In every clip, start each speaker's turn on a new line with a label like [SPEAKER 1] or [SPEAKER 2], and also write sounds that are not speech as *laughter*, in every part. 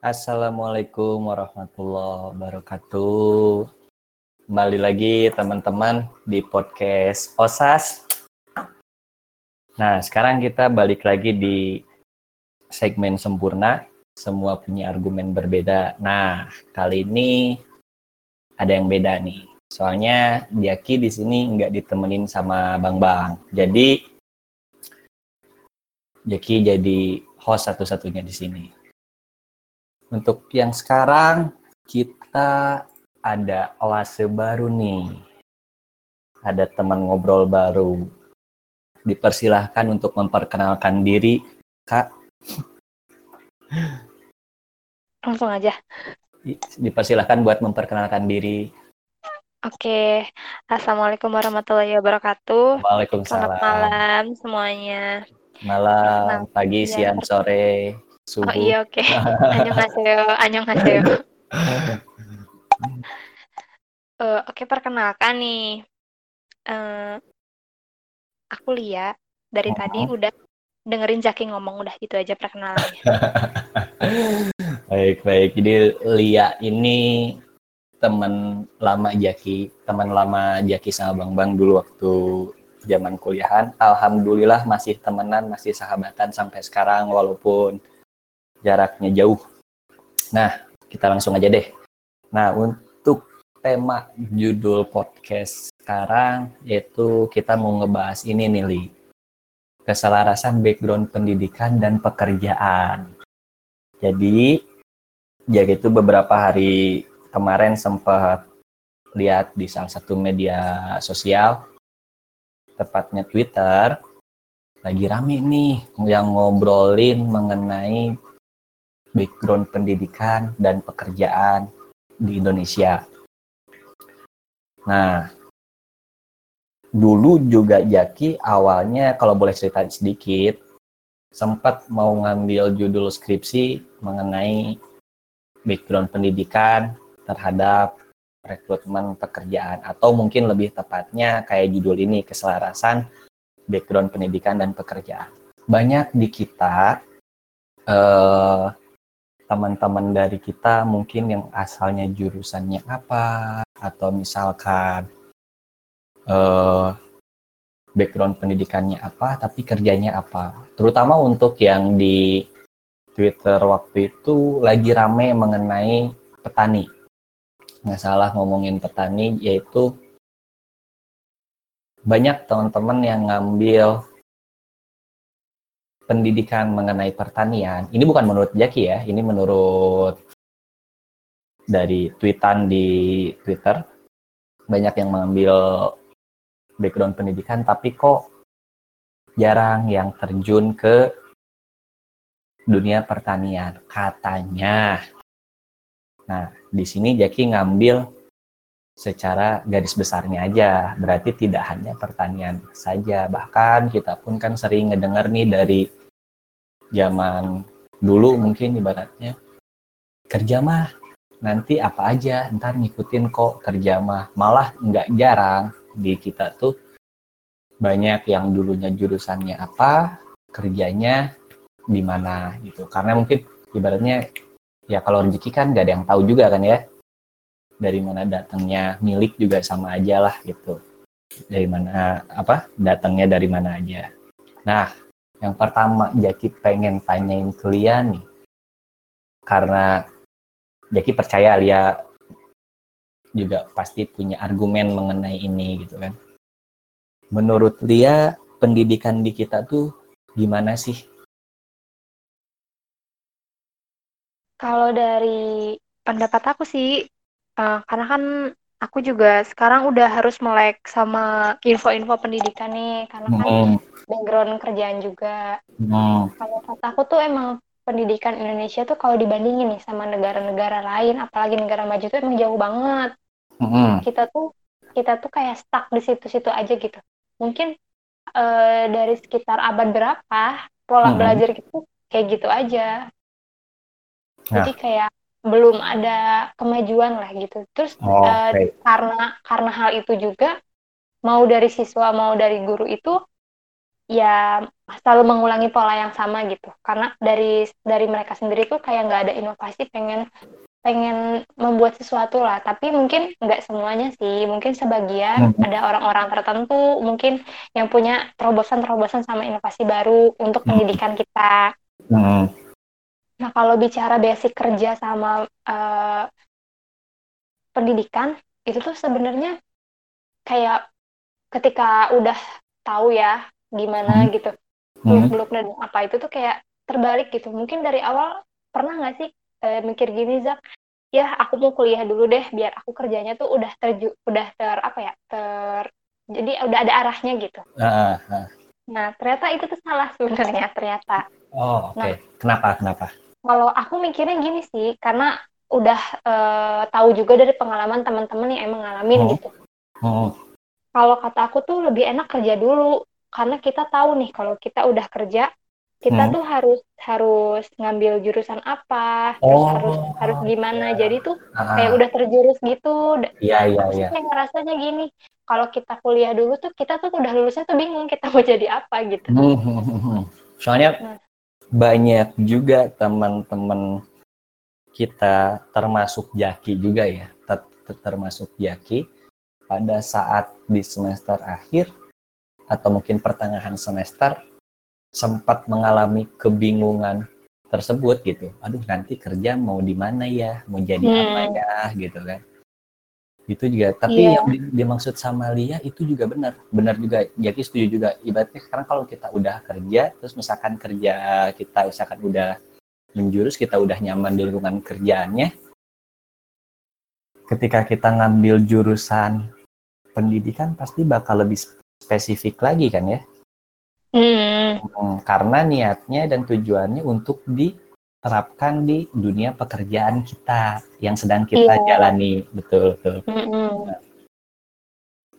[SPEAKER 1] Assalamualaikum warahmatullahi wabarakatuh. Kembali lagi teman-teman di podcast OSAS. Nah, sekarang kita balik lagi di segmen sempurna. Semua punya argumen berbeda. Nah, kali ini ada yang beda nih. Soalnya Jaki di sini nggak ditemenin sama Bang Bang. Jadi Jaki jadi host satu-satunya di sini. Untuk yang sekarang kita ada oase baru nih. Ada teman ngobrol baru. Dipersilahkan untuk memperkenalkan diri, Kak.
[SPEAKER 2] Langsung aja.
[SPEAKER 1] Dipersilahkan buat memperkenalkan diri.
[SPEAKER 2] Oke, Assalamualaikum warahmatullahi wabarakatuh.
[SPEAKER 1] Waalaikumsalam.
[SPEAKER 2] Selamat malam semuanya.
[SPEAKER 1] Malam, pagi, siang, sore, subuh.
[SPEAKER 2] Oh iya oke. *laughs* Annyeonghaseyo, annyeonghaseyo. uh, *laughs* oke perkenalkan nih. Uh, aku Lia. Dari tadi udah dengerin Jaki ngomong udah gitu aja perkenalannya. *laughs*
[SPEAKER 1] baik baik. Jadi Lia ini teman lama Jaki, teman lama Jaki sama Bang Bang dulu waktu zaman kuliahan. Alhamdulillah masih temenan, masih sahabatan sampai sekarang walaupun jaraknya jauh. Nah, kita langsung aja deh. Nah, untuk tema judul podcast sekarang yaitu kita mau ngebahas ini nih, Li. Keselarasan background pendidikan dan pekerjaan. Jadi, jadi itu beberapa hari kemarin sempat lihat di salah satu media sosial tepatnya Twitter, lagi rame nih yang ngobrolin mengenai background pendidikan dan pekerjaan di Indonesia. Nah, dulu juga Jaki awalnya kalau boleh cerita sedikit, sempat mau ngambil judul skripsi mengenai background pendidikan terhadap rekrutmen pekerjaan atau mungkin lebih tepatnya kayak judul ini keselarasan background pendidikan dan pekerjaan. Banyak di kita eh, teman-teman dari kita mungkin yang asalnya jurusannya apa atau misalkan eh, background pendidikannya apa tapi kerjanya apa. Terutama untuk yang di Twitter waktu itu lagi rame mengenai petani nggak salah ngomongin petani yaitu banyak teman-teman yang ngambil pendidikan mengenai pertanian. Ini bukan menurut Jaki ya, ini menurut dari tweetan di Twitter. Banyak yang mengambil background pendidikan, tapi kok jarang yang terjun ke dunia pertanian. Katanya Nah, di sini Jaki ngambil secara garis besarnya aja. Berarti tidak hanya pertanian saja. Bahkan kita pun kan sering ngedengar nih dari zaman dulu mungkin ibaratnya kerja mah nanti apa aja ntar ngikutin kok kerja mah. Malah nggak jarang di kita tuh banyak yang dulunya jurusannya apa kerjanya di mana gitu. Karena mungkin ibaratnya ya kalau rezeki kan gak ada yang tahu juga kan ya dari mana datangnya milik juga sama aja lah gitu. Dari mana apa datangnya dari mana aja. Nah yang pertama Jaki pengen tanyain ke Lia nih. Karena Jaki percaya Lia juga pasti punya argumen mengenai ini gitu kan. Menurut Lia pendidikan di kita tuh gimana sih?
[SPEAKER 2] Kalau dari pendapat aku sih, uh, karena kan aku juga sekarang udah harus melek sama info-info pendidikan nih, karena kan mm. Background kerjaan juga. Mm. Kalau kata aku tuh emang pendidikan Indonesia tuh kalau dibandingin nih sama negara-negara lain, apalagi negara maju tuh emang jauh banget. Mm. Kita tuh kita tuh kayak stuck di situ-situ aja gitu. Mungkin uh, dari sekitar abad berapa pola mm. belajar itu kayak gitu aja Nah. Jadi kayak belum ada kemajuan lah gitu. Terus oh, uh, karena karena hal itu juga mau dari siswa mau dari guru itu ya selalu mengulangi pola yang sama gitu karena dari dari mereka sendiri tuh kayak nggak ada inovasi pengen pengen membuat sesuatu lah tapi mungkin nggak semuanya sih mungkin sebagian hmm. ada orang-orang tertentu mungkin yang punya terobosan-terobosan sama inovasi baru untuk hmm. pendidikan kita hmm. nah kalau bicara basic kerja sama uh, pendidikan itu tuh sebenarnya kayak ketika udah tahu ya gimana hmm. gitu beluk-beluk dan apa itu tuh kayak terbalik gitu mungkin dari awal pernah nggak sih e, mikir gini Zak ya aku mau kuliah dulu deh biar aku kerjanya tuh udah terju udah ter apa ya ter jadi udah ada arahnya gitu uh, uh. nah ternyata itu tuh salah sebenarnya ternyata
[SPEAKER 1] oh oke okay. nah, kenapa kenapa
[SPEAKER 2] kalau aku mikirnya gini sih karena udah uh, tahu juga dari pengalaman teman-teman yang emang ngalamin oh. gitu oh. kalau kata aku tuh lebih enak kerja dulu karena kita tahu nih kalau kita udah kerja kita hmm. tuh harus harus ngambil jurusan apa oh, terus harus harus gimana ya. jadi tuh ah. kayak udah terjurus gitu
[SPEAKER 1] iya iya iya
[SPEAKER 2] kayak ngerasanya gini kalau kita kuliah dulu tuh kita tuh udah lulusnya tuh bingung kita mau jadi apa gitu hmm, hmm,
[SPEAKER 1] hmm, soalnya nah. banyak juga teman-teman kita termasuk jaki juga ya ter termasuk jaki pada saat di semester akhir atau mungkin pertengahan semester sempat mengalami kebingungan tersebut gitu. Aduh nanti kerja mau di mana ya, mau jadi hmm. apa ya gitu kan. Itu juga. Tapi yeah. yang dimaksud sama Lia itu juga benar, benar juga. Jadi setuju juga. Ibaratnya sekarang kalau kita udah kerja, terus misalkan kerja kita misalkan udah menjurus, kita udah nyaman di lingkungan kerjaannya. Ketika kita ngambil jurusan pendidikan pasti bakal lebih spesifik lagi kan ya. Hmm. hmm. Karena niatnya dan tujuannya untuk diterapkan di dunia pekerjaan kita yang sedang kita yeah. jalani, betul betul. Hmm. Nah,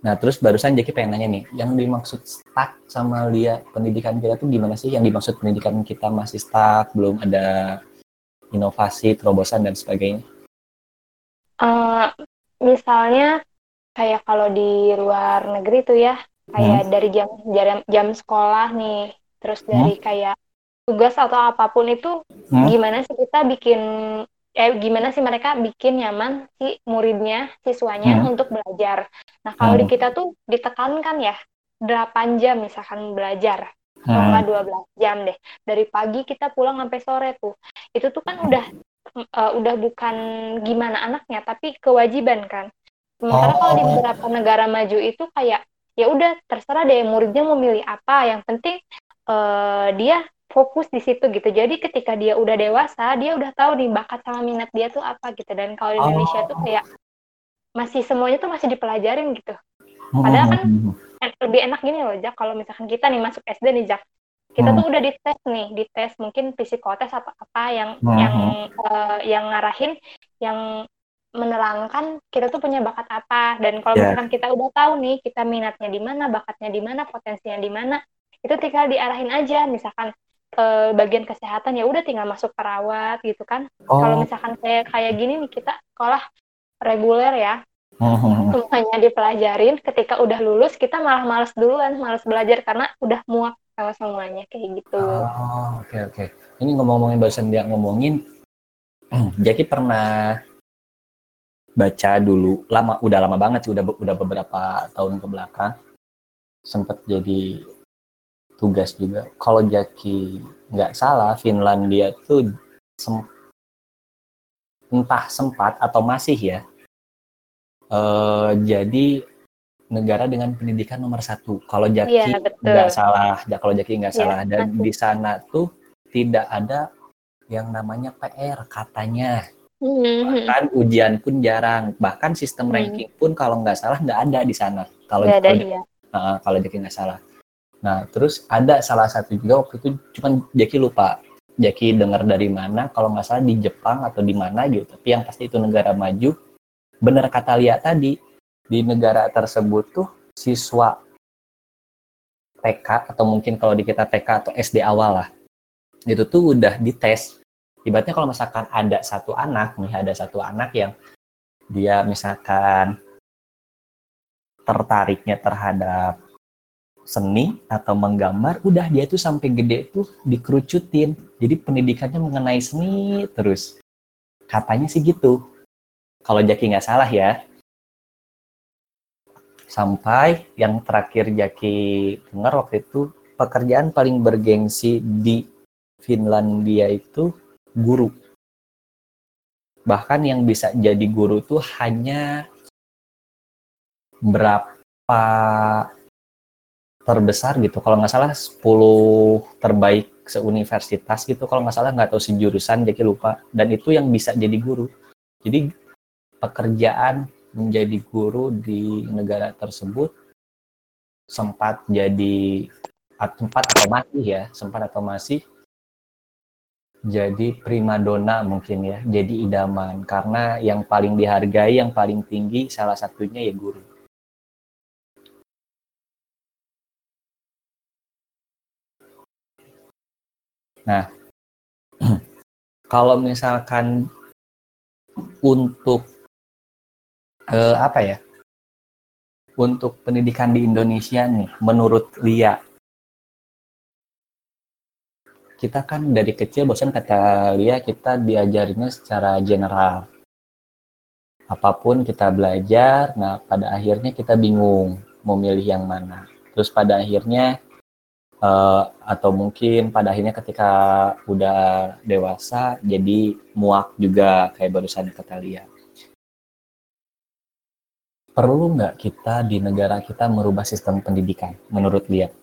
[SPEAKER 1] nah, terus barusan Jaki pengen nanya nih, yang dimaksud stuck sama Lia pendidikan kita tuh gimana sih? Yang dimaksud pendidikan kita masih stuck, belum ada inovasi, terobosan dan sebagainya?
[SPEAKER 2] Uh, misalnya kayak kalau di luar negeri tuh ya, kayak hmm. dari jam, jam jam sekolah nih terus dari hmm. kayak tugas atau apa pun itu hmm. gimana sih kita bikin eh gimana sih mereka bikin nyaman si muridnya siswanya hmm. untuk belajar nah kalau hmm. di kita tuh ditekankan ya 8 jam misalkan belajar hmm. 12 jam deh dari pagi kita pulang sampai sore tuh itu tuh kan udah uh, udah bukan gimana anaknya tapi kewajiban kan sementara oh. kalau di oh. beberapa negara maju itu kayak ya udah terserah deh muridnya mau milih apa. Yang penting uh, dia fokus di situ gitu. Jadi ketika dia udah dewasa dia udah tahu nih bakat sama minat dia tuh apa gitu. Dan kalau di Indonesia oh. tuh kayak masih semuanya tuh masih dipelajarin gitu. Padahal kan hmm. lebih enak gini loh Jak kalau misalkan kita nih masuk SD nih Jak kita tuh udah dites nih. Dites mungkin psikotes apa apa yang yang uh, yang ngarahin yang menerangkan kita tuh punya bakat apa dan kalau yeah. misalkan kita udah tahu nih kita minatnya di mana bakatnya di mana potensinya di mana itu tinggal diarahin aja misalkan ke bagian kesehatan ya udah tinggal masuk perawat gitu kan oh. kalau misalkan kayak kayak gini nih kita sekolah reguler ya oh. *laughs* semuanya dipelajarin ketika udah lulus kita malah males duluan males belajar karena udah muak sama semuanya kayak gitu
[SPEAKER 1] oh oke okay, oke okay. ini ngomong-ngomongin barusan dia ngomongin *clears throat* Jackie pernah baca dulu. Lama udah lama banget sih udah udah beberapa tahun ke belakang. Sempat jadi tugas juga. Kalau Jaki nggak salah Finlandia tuh sem entah sempat atau masih ya uh, jadi negara dengan pendidikan nomor satu. Kalau Jaki iya, nggak salah kalau Jaki nggak ya, salah dan di sana tuh tidak ada yang namanya PR katanya Hmm. Bahkan ujian pun jarang. Bahkan sistem hmm. ranking pun kalau nggak salah nggak ada di sana. Kalau
[SPEAKER 2] ada, kalau, iya.
[SPEAKER 1] uh, kalau Jaki nggak salah. Nah, terus ada salah satu juga waktu itu cuman Jaki lupa. Jaki dengar dari mana, kalau nggak salah di Jepang atau di mana gitu. Tapi yang pasti itu negara maju. Bener kata Lia tadi, di negara tersebut tuh siswa TK atau mungkin kalau di kita TK atau SD awal lah. Itu tuh udah dites ibaratnya kalau misalkan ada satu anak nih ada satu anak yang dia misalkan tertariknya terhadap seni atau menggambar, udah dia tuh sampai gede tuh dikerucutin. Jadi pendidikannya mengenai seni terus. Katanya sih gitu. Kalau Jaki nggak salah ya. Sampai yang terakhir Jaki dengar waktu itu pekerjaan paling bergengsi di Finlandia itu guru. Bahkan yang bisa jadi guru tuh hanya berapa terbesar gitu. Kalau nggak salah 10 terbaik seuniversitas gitu. Kalau nggak salah nggak tahu sejurusan jadi lupa. Dan itu yang bisa jadi guru. Jadi pekerjaan menjadi guru di negara tersebut sempat jadi sempat atau masih ya sempat atau masih jadi primadona mungkin ya jadi idaman karena yang paling dihargai yang paling tinggi salah satunya ya guru Nah, *clears throat* kalau misalkan untuk eh, apa ya? Untuk pendidikan di Indonesia nih, menurut Lia, kita kan dari kecil bosan kata Lia kita diajarinnya secara general. Apa pun kita belajar, nah pada akhirnya kita bingung mau milih yang mana. Terus pada akhirnya uh, atau mungkin pada akhirnya ketika udah dewasa jadi muak juga kayak barusan kata Lia. Perlu nggak kita di negara kita merubah sistem pendidikan menurut Lia?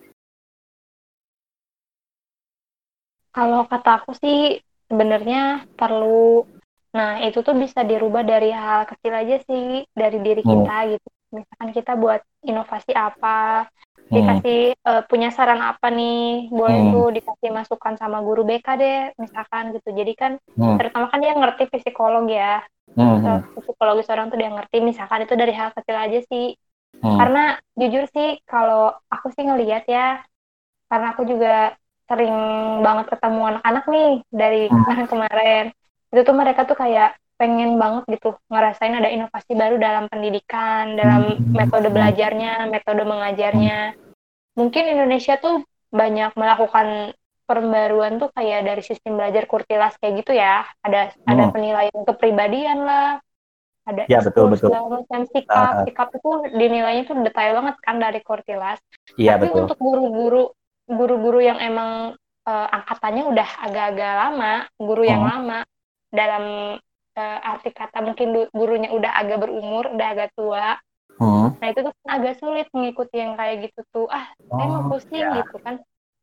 [SPEAKER 2] Kalau kata aku sih sebenarnya perlu. Nah itu tuh bisa dirubah dari hal kecil aja sih dari diri hmm. kita gitu. Misalkan kita buat inovasi apa, Hmm. dikasih uh, punya saran apa nih boleh hmm. tuh dikasih masukan sama guru BK deh misalkan gitu jadi kan hmm. terutama kan dia ngerti psikolog ya hmm. hmm. psikologis orang tuh dia ngerti misalkan itu dari hal kecil aja sih hmm. karena jujur sih kalau aku sih ngelihat ya karena aku juga sering banget ketemu anak-anak nih dari hmm. kemarin-kemarin itu tuh mereka tuh kayak pengen banget gitu ngerasain ada inovasi baru dalam pendidikan, dalam hmm. metode belajarnya, metode mengajarnya. Mungkin Indonesia tuh banyak melakukan pembaruan tuh kayak dari sistem belajar kurtilas kayak gitu ya. Ada hmm. ada penilaian kepribadian lah, ada
[SPEAKER 1] ya, betul, betul.
[SPEAKER 2] macam sikap. Uh, sikap itu dinilainya tuh detail banget kan dari kurtilas.
[SPEAKER 1] Iya,
[SPEAKER 2] Tapi betul. untuk guru-guru guru-guru yang emang uh, angkatannya udah agak-agak lama, guru yang hmm. lama dalam uh, arti kata mungkin gurunya udah agak berumur, udah agak tua. Hmm. Nah itu tuh kan agak sulit mengikuti yang kayak gitu tuh. Ah, oh, saya mau pusing ya. gitu kan.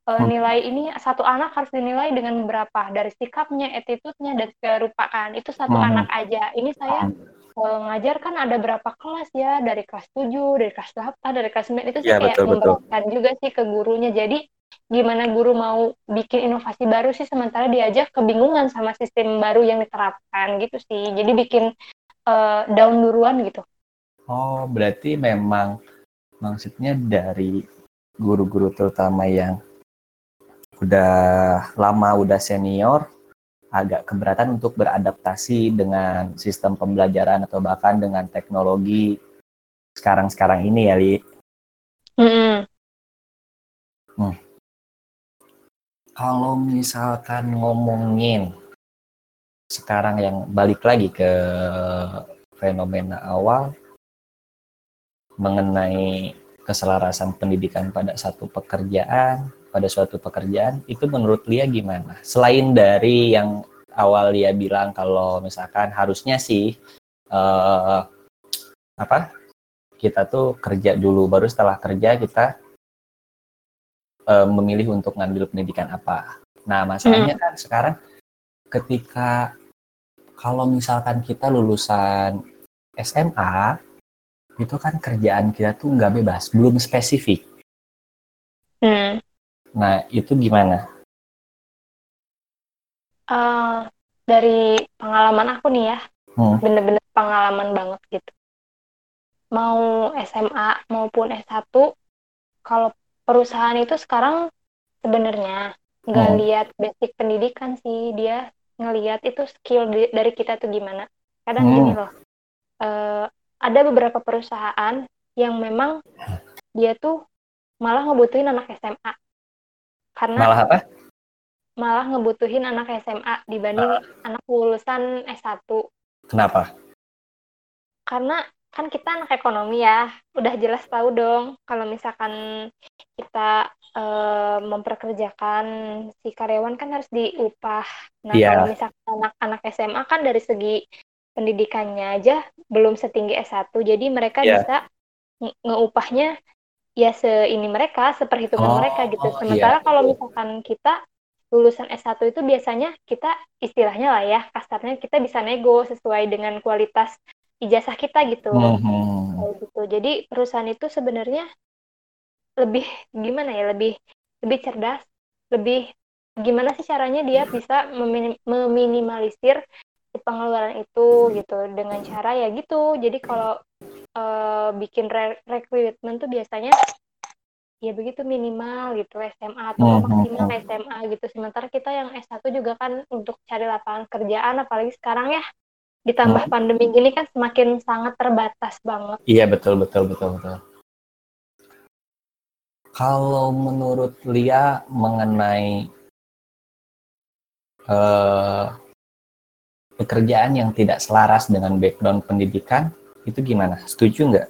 [SPEAKER 2] Uh, hmm. Nilai ini satu anak harus dinilai dengan berapa dari sikapnya, attitude-nya dan segala rupa kan. Itu satu hmm. anak aja. Ini saya hmm. uh, ngajar kan ada berapa kelas ya dari kelas 7, dari kelas 8, dari kelas 9 itu sih ya, kayak memberatkan juga sih ke gurunya. Jadi gimana guru mau bikin inovasi baru sih sementara diajak kebingungan sama sistem baru yang diterapkan gitu sih jadi bikin uh, down duluan gitu
[SPEAKER 1] oh berarti memang maksudnya dari guru-guru terutama yang udah lama udah senior agak keberatan untuk beradaptasi dengan sistem pembelajaran atau bahkan dengan teknologi sekarang-sekarang ini ya Li. Mm -hmm. hmm kalau misalkan ngomongin sekarang yang balik lagi ke fenomena awal mengenai keselarasan pendidikan pada satu pekerjaan, pada suatu pekerjaan, itu menurut Lia gimana? Selain dari yang awal Lia bilang kalau misalkan harusnya sih uh, apa kita tuh kerja dulu, baru setelah kerja kita uh, memilih untuk ngambil pendidikan apa. Nah, masalahnya hmm. kan sekarang ketika kalau misalkan kita lulusan SMA, itu kan kerjaan kita tuh nggak bebas, belum spesifik. Hmm. Nah, itu gimana?
[SPEAKER 2] Uh, dari pengalaman aku nih ya, hmm. bener-bener pengalaman banget gitu. Mau SMA maupun S1, kalau perusahaan itu sekarang sebenarnya nggak hmm. lihat basic pendidikan sih dia ngelihat itu skill di, dari kita tuh gimana kadang hmm. gini loh uh, ada beberapa perusahaan yang memang dia tuh malah ngebutuhin anak SMA. Karena
[SPEAKER 1] Malah apa?
[SPEAKER 2] malah ngebutuhin anak SMA dibanding anak lulusan S1.
[SPEAKER 1] Kenapa?
[SPEAKER 2] Karena kan kita anak ekonomi ya, udah jelas tahu dong kalau misalkan kita eh, memperkerjakan si karyawan kan harus diupah. Nah,
[SPEAKER 1] Iya.
[SPEAKER 2] kalau misalkan anak-anak SMA kan dari segi pendidikannya aja belum setinggi S1, jadi mereka
[SPEAKER 1] Iya.
[SPEAKER 2] bisa nge- ngeupahnya ya se ini mereka, seperhitungan
[SPEAKER 1] Oh,
[SPEAKER 2] mereka gitu.
[SPEAKER 1] iya.
[SPEAKER 2] Sementara kalau misalkan kita lulusan S1 itu biasanya kita istilahnya lah ya, kasarnya kita bisa nego sesuai dengan kualitas ijazah kita gitu.
[SPEAKER 1] Mhm.
[SPEAKER 2] Kayak gitu. Jadi perusahaan itu sebenarnya lebih gimana ya, lebih lebih cerdas, lebih gimana sih caranya dia bisa memini- meminimalisir si pengeluaran itu gitu dengan cara ya gitu. Jadi kalau eh, bikin re- recruitment tuh biasanya ya begitu minimal gitu SMA atau
[SPEAKER 1] Hmm,
[SPEAKER 2] maksimal
[SPEAKER 1] hmm,
[SPEAKER 2] SMA gitu. Sementara kita yang S1 juga kan untuk cari lapangan kerjaan apalagi sekarang ya ditambah
[SPEAKER 1] Hmm.
[SPEAKER 2] pandemi gini kan semakin sangat terbatas banget.
[SPEAKER 1] Iya betul betul betul betul. Kalau menurut Lia mengenai eh, pekerjaan yang tidak selaras dengan background pendidikan itu gimana? Setuju nggak?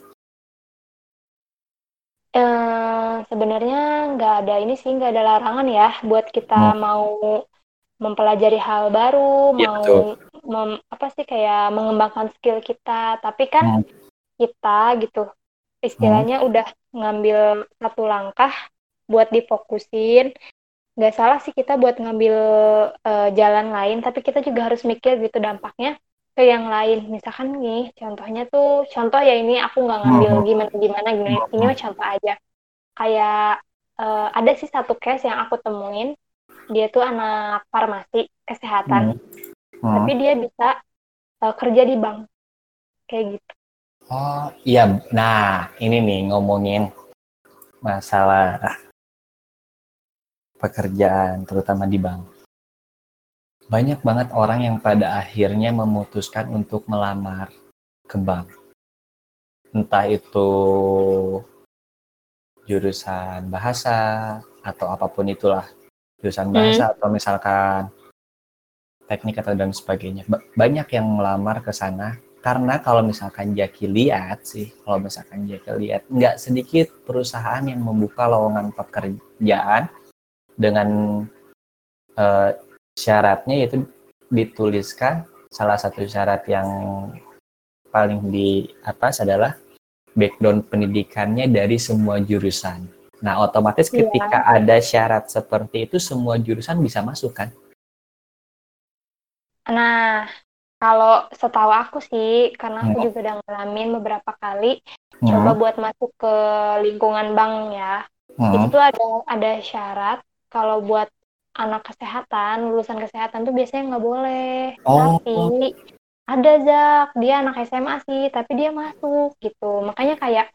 [SPEAKER 2] Eh, sebenarnya nggak ada ini sih, nggak ada larangan ya buat kita
[SPEAKER 1] Hmm.
[SPEAKER 2] mau mempelajari hal baru,
[SPEAKER 1] Iya,
[SPEAKER 2] mau
[SPEAKER 1] betul.
[SPEAKER 2] mem- apa sih kayak mengembangkan skill kita. Tapi kan
[SPEAKER 1] Hmm.
[SPEAKER 2] kita gitu, istilahnya udah ngambil satu langkah buat difokusin. Nggak salah sih kita buat ngambil eh, jalan lain, tapi kita juga harus mikir gitu dampaknya ke yang lain. Misalkan nih, contohnya tuh, contoh ya ini aku nggak ngambil
[SPEAKER 1] Hmm.
[SPEAKER 2] gimana-gimana, gimana. Ini mah contoh aja kayak eh, ada sih satu case yang aku temuin dia tuh anak farmasi kesehatan
[SPEAKER 1] Hmm.
[SPEAKER 2] tapi dia bisa eh, kerja di bank kayak gitu
[SPEAKER 1] Oh iya, nah ini nih ngomongin masalah pekerjaan, terutama di bank. Banyak banget orang yang pada akhirnya memutuskan untuk melamar ke bank. Entah itu jurusan bahasa atau apa pun itulah, jurusan bahasa atau misalkan teknik atau dan sebagainya. Ba- Banyak yang melamar ke sana karena kalau misalkan Jaki lihat sih, kalau misalkan Jaki lihat, nggak sedikit perusahaan yang membuka lowongan pekerjaan dengan eh, syaratnya yaitu dituliskan salah satu syarat yang paling di atas adalah background pendidikannya dari semua jurusan. Nah, otomatis
[SPEAKER 2] Iya.
[SPEAKER 1] ketika ada syarat seperti itu, semua jurusan bisa masuk kan?
[SPEAKER 2] nah kalau setahu aku sih karena aku
[SPEAKER 1] Hmm.
[SPEAKER 2] juga udah ngalamin beberapa kali
[SPEAKER 1] Hmm,
[SPEAKER 2] coba buat masuk ke lingkungan bank ya itu
[SPEAKER 1] hmm,
[SPEAKER 2] tuh ada ada syarat kalau buat anak kesehatan lulusan kesehatan tuh biasanya nggak boleh
[SPEAKER 1] Oh.
[SPEAKER 2] tapi ada Zak dia anak SMA sih tapi dia masuk gitu makanya kayak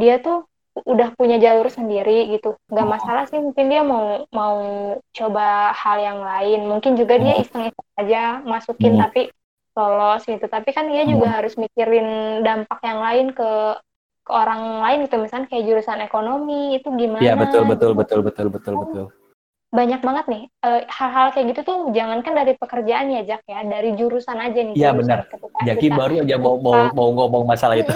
[SPEAKER 2] dia tuh udah punya jalur sendiri gitu nggak
[SPEAKER 1] Oh.
[SPEAKER 2] masalah sih mungkin dia mau mau coba hal yang lain mungkin juga dia
[SPEAKER 1] Hmm.
[SPEAKER 2] iseng-iseng aja masukin
[SPEAKER 1] Hmm.
[SPEAKER 2] tapi lolos gitu tapi kan dia juga
[SPEAKER 1] Hmm.
[SPEAKER 2] harus mikirin dampak yang lain ke ke orang lain gitu misalnya kayak jurusan ekonomi itu gimana
[SPEAKER 1] Iya betul betul
[SPEAKER 2] gitu.
[SPEAKER 1] betul betul betul betul.
[SPEAKER 2] banyak banget nih eh, hal-hal kayak gitu tuh jangankan dari pekerjaan ya Jak ya dari jurusan aja nih
[SPEAKER 1] Iya, benar. Jaki
[SPEAKER 2] kita
[SPEAKER 1] baru aja mau mau mau ngomong masalah itu.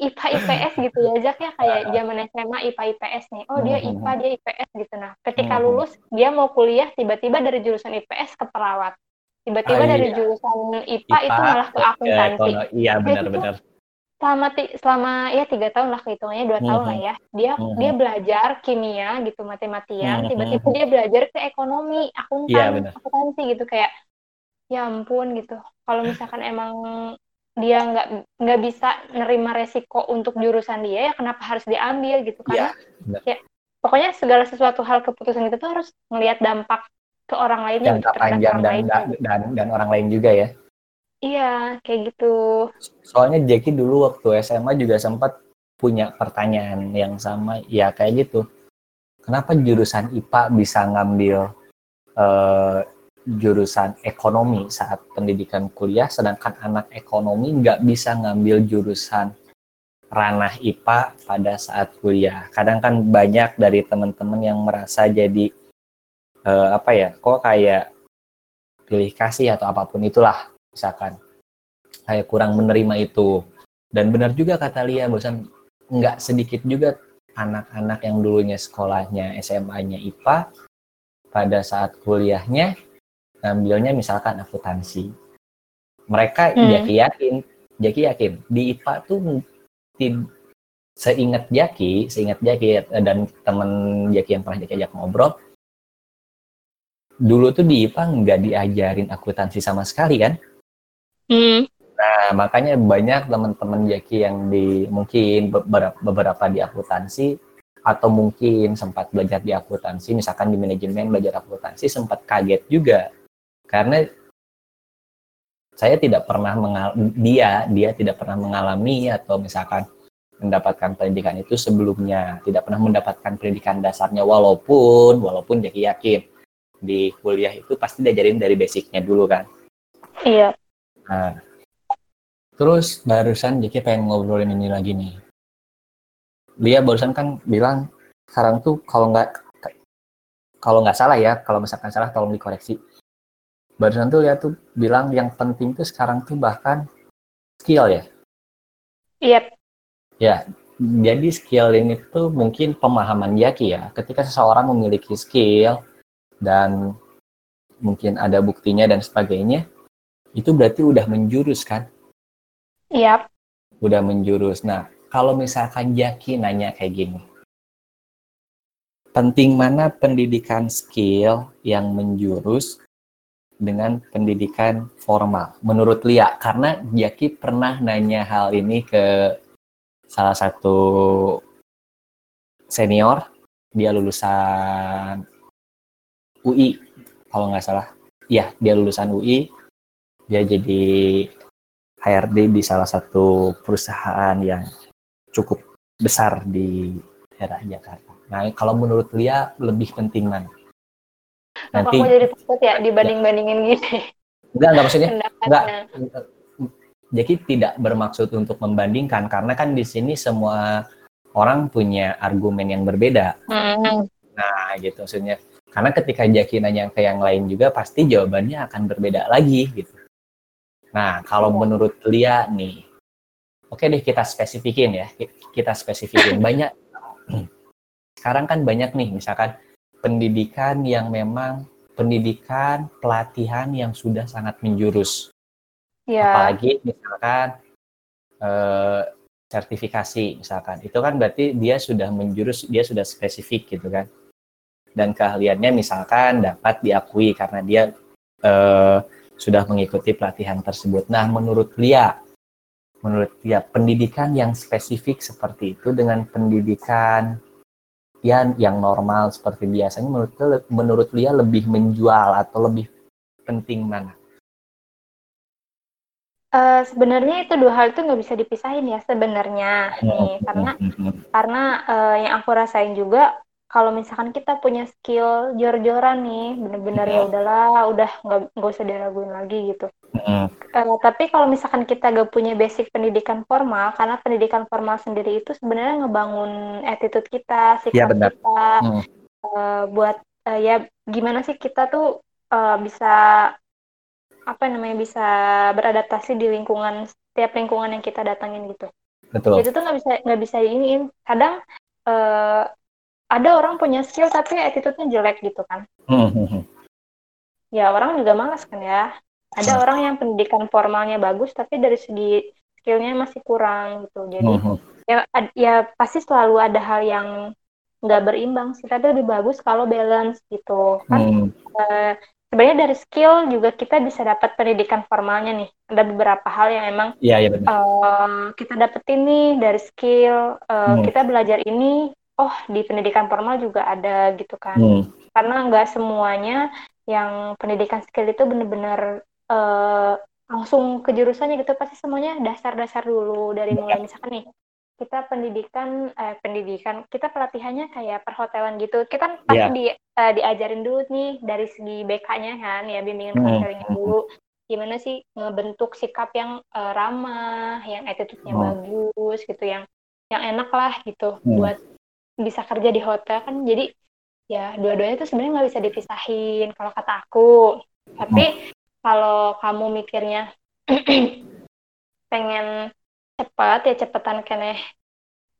[SPEAKER 2] IPA IPS gitu ya Jak ya kayak zaman SMA IPA IPS nih oh dia
[SPEAKER 1] Hmm.
[SPEAKER 2] IPA dia IPS gitu nah ketika
[SPEAKER 1] Hmm.
[SPEAKER 2] lulus dia mau kuliah tiba-tiba dari jurusan IPS ke perawat tiba-tiba
[SPEAKER 1] Ah,
[SPEAKER 2] dari
[SPEAKER 1] iya.
[SPEAKER 2] jurusan IPA, itu malah ke akuntansi
[SPEAKER 1] ekono- Iya benar-benar.
[SPEAKER 2] selama selama ya tiga tahun lah kehitungannya dua tahun lah ya dia
[SPEAKER 1] Mhm.
[SPEAKER 2] dia belajar kimia gitu matematian
[SPEAKER 1] Mhm.
[SPEAKER 2] tiba-tiba dia belajar ke ekonomi
[SPEAKER 1] Iya,
[SPEAKER 2] akuntan
[SPEAKER 1] benar.
[SPEAKER 2] akuntansi gitu kayak ya ampun gitu kalau misalkan *laughs* emang dia nggak nggak bisa nerima resiko untuk jurusan dia ya kenapa harus diambil gitu karena
[SPEAKER 1] benar.
[SPEAKER 2] ya pokoknya segala sesuatu hal keputusan itu tuh harus ngelihat dampak ke orang lainnya
[SPEAKER 1] Jangka panjang
[SPEAKER 2] orang
[SPEAKER 1] dan,
[SPEAKER 2] lainnya.
[SPEAKER 1] dan dan dan orang lain juga ya.
[SPEAKER 2] iya kayak gitu
[SPEAKER 1] Soalnya Jackie dulu waktu SMA juga sempat punya pertanyaan yang sama, ya kayak gitu. Kenapa jurusan IPA bisa ngambil eh, jurusan ekonomi saat pendidikan kuliah, sedangkan anak ekonomi nggak bisa ngambil jurusan ranah IPA pada saat kuliah. Kadang kan banyak dari teman-teman yang merasa jadi uh, apa ya, kok kayak pilih kasih atau apa pun itulah, misalkan kayak kurang menerima itu. Dan benar juga kata Lia, bosan nggak sedikit juga anak-anak yang dulunya sekolahnya SMA-nya IPA pada saat kuliahnya ngambilnya misalkan akuntansi. Mereka hmm. Jaki yakin, Jaki yakin di IPA tuh tim seingat Jaki, seingat Jaki dan teman Jaki yang pernah Jaki ajak ngobrol, dulu tuh di IPA nggak diajarin akuntansi sama sekali kan? Hmm. Nah, makanya banyak teman-teman Jaki yang di mungkin beberapa, beberapa di akuntansi atau mungkin sempat belajar di akuntansi, misalkan di manajemen belajar akuntansi sempat kaget juga karena saya tidak pernah mengal dia dia tidak pernah mengalami atau misalkan mendapatkan pendidikan itu sebelumnya tidak pernah mendapatkan pendidikan dasarnya walaupun walaupun Jaki yakin di kuliah itu pasti diajarin dari basicnya dulu kan
[SPEAKER 2] iya
[SPEAKER 1] nah Terus barusan Jeki pengen ngobrolin ini lagi nih. Lia barusan kan bilang sekarang tuh kalau nggak kalau nggak salah ya, kalau misalkan salah tolong dikoreksi. Barusan tuh Lia tuh bilang yang penting tuh sekarang tuh bahkan skill ya.
[SPEAKER 2] Iya. Yep.
[SPEAKER 1] Ya, jadi skill ini tuh mungkin pemahaman Jaki ya. Ketika seseorang memiliki skill dan mungkin ada buktinya dan sebagainya, itu berarti udah menjurus kan
[SPEAKER 2] Iya.
[SPEAKER 1] Udah menjurus. Nah, kalau misalkan Jaki nanya kayak gini. Penting mana pendidikan skill yang menjurus dengan pendidikan formal? Menurut Lia, karena Jaki pernah nanya hal ini ke salah satu senior, dia lulusan UI, kalau nggak salah. Iya, dia lulusan UI, dia jadi HRD di salah satu perusahaan yang cukup besar di daerah Jakarta. Nah, kalau menurut Lia lebih penting mana?
[SPEAKER 2] Nanti Apa jadi takut ya dibanding-bandingin gini?
[SPEAKER 1] Enggak, enggak maksudnya. Enggak. Jadi tidak bermaksud untuk membandingkan karena kan di sini semua orang punya argumen yang berbeda. Hmm. Nah, gitu maksudnya. Karena ketika Jaki nanya ke yang lain juga pasti jawabannya akan berbeda lagi gitu. Nah, kalau oh. menurut Lia nih, oke deh kita spesifikin ya, kita spesifikin. *laughs* Banyak, sekarang kan banyak nih, misalkan pendidikan yang memang pendidikan pelatihan yang sudah sangat menjurus. Ya. Apalagi misalkan eh, sertifikasi misalkan, itu kan berarti dia sudah menjurus, dia sudah spesifik gitu kan. Dan keahliannya misalkan dapat diakui karena dia eh, sudah mengikuti pelatihan tersebut. Nah, menurut Lia, menurut Lia, pendidikan yang spesifik seperti itu dengan pendidikan yang yang normal seperti biasanya menurut menurut Lia lebih menjual atau lebih penting mana?
[SPEAKER 2] Uh, sebenarnya itu dua hal itu nggak bisa dipisahin ya sebenarnya nih hmm, karena hmm, hmm, karena uh, yang aku rasain juga kalau misalkan kita punya skill jor-joran nih bener-bener ya udahlah udah nggak nggak usah diraguin lagi gitu mm. uh, tapi kalau misalkan kita gak punya basic pendidikan formal karena pendidikan formal sendiri itu sebenarnya ngebangun attitude kita sikap ya, kita mm. uh, buat uh, ya gimana sih kita tuh uh, bisa apa namanya bisa beradaptasi di lingkungan setiap lingkungan yang kita datangin gitu
[SPEAKER 1] Betul.
[SPEAKER 2] Jadi tuh nggak bisa nggak bisa ini kadang uh, ada orang punya skill tapi attitude-nya jelek gitu kan. Hmm, hmm, hmm. Ya orang juga malas kan ya. Ada orang yang pendidikan formalnya bagus tapi dari segi skillnya masih kurang gitu. Jadi ya ya pasti selalu ada hal yang nggak berimbang sih. Tapi lebih bagus kalau balance gitu kan. Uh, sebenarnya dari skill juga kita bisa dapat pendidikan formalnya nih. Ada beberapa hal yang emang
[SPEAKER 1] ya, ya benar.
[SPEAKER 2] Uh, kita dapetin nih dari skill. Uh, hmm. Kita belajar ini oh di pendidikan formal juga ada gitu kan hmm. karena nggak semuanya yang pendidikan skill itu benar-benar uh, langsung ke jurusannya gitu pasti semuanya dasar-dasar dulu dari mulai misalkan nih kita pendidikan eh, pendidikan kita pelatihannya kayak perhotelan gitu kita kan pasti yeah. di uh, diajarin dulu nih dari segi BK-nya kan ya bimbingan konselingnya hmm. dulu gimana sih ngebentuk sikap yang uh, ramah yang attitude-nya hmm. bagus gitu yang yang enak lah gitu hmm. buat bisa kerja di hotel kan jadi ya dua-duanya itu sebenarnya nggak bisa dipisahin kalau kata aku tapi hmm. kalau kamu mikirnya *clears throat* pengen cepat ya cepetan kene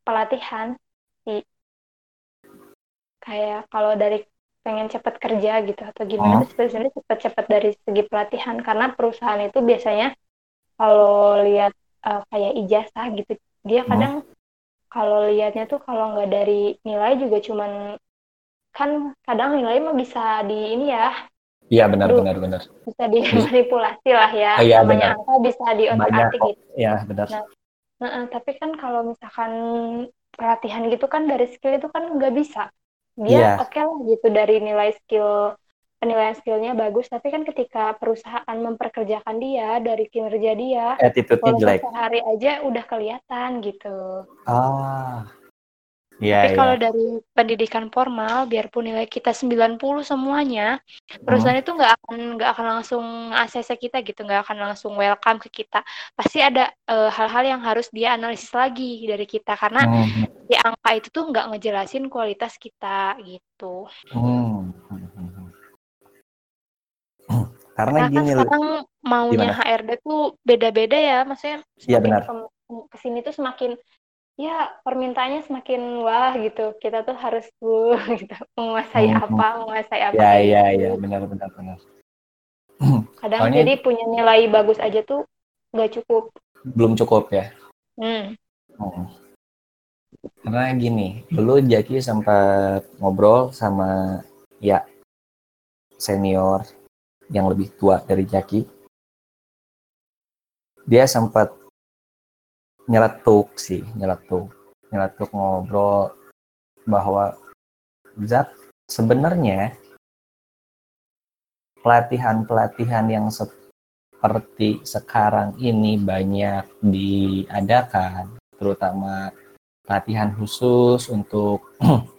[SPEAKER 2] pelatihan sih kayak kalau dari pengen cepat kerja gitu atau gimana oh. sebenarnya cepat-cepat dari segi pelatihan karena perusahaan itu biasanya kalau lihat uh, kayak ijazah gitu dia hmm. kadang kalau lihatnya tuh kalau nggak dari nilai juga cuman kan kadang nilai mah bisa di ini ya
[SPEAKER 1] Iya benar Duh, benar benar.
[SPEAKER 2] Bisa dimanipulasi lah ya.
[SPEAKER 1] Iya benar.
[SPEAKER 2] angka bisa diotak-atik gitu.
[SPEAKER 1] Iya benar.
[SPEAKER 2] Nah, nah, tapi kan kalau misalkan pelatihan gitu kan dari skill itu kan nggak bisa. Dia yeah. oke okay lah gitu dari nilai skill penilaian skillnya bagus tapi kan ketika perusahaan memperkerjakan dia dari kinerja dia
[SPEAKER 1] attitude-nya jelek
[SPEAKER 2] sehari aja udah kelihatan gitu
[SPEAKER 1] ah
[SPEAKER 2] Yeah, Tapi yeah. kalau dari pendidikan formal, biarpun nilai kita 90 semuanya, perusahaan hmm. itu nggak akan nggak akan langsung ACC kita gitu, nggak akan langsung welcome ke kita. Pasti ada hal eh, hal-hal yang harus dia analisis lagi dari kita karena hmm. di angka itu tuh nggak ngejelasin kualitas kita gitu.
[SPEAKER 1] Hmm. Karena,
[SPEAKER 2] Karena
[SPEAKER 1] gini
[SPEAKER 2] kan sekarang maunya gimana? HRD tuh beda-beda ya, maksudnya
[SPEAKER 1] Iya benar.
[SPEAKER 2] ke sini tuh semakin ya permintaannya semakin wah gitu kita tuh harus tuh *laughs* gitu menguasai hmm. apa menguasai apa
[SPEAKER 1] ya ya ya benar benar benar *clears throat*
[SPEAKER 2] kadang Soalnya, jadi punya nilai bagus aja tuh nggak cukup
[SPEAKER 1] belum cukup ya
[SPEAKER 2] hmm.
[SPEAKER 1] Hmm. karena gini dulu Jaki sempat ngobrol sama ya senior yang lebih tua dari Jaki dia sempat nyeletuk sih nyeletuk nyeletuk ngobrol bahwa zat sebenarnya pelatihan-pelatihan yang seperti sekarang ini banyak diadakan terutama pelatihan khusus untuk *clears throat*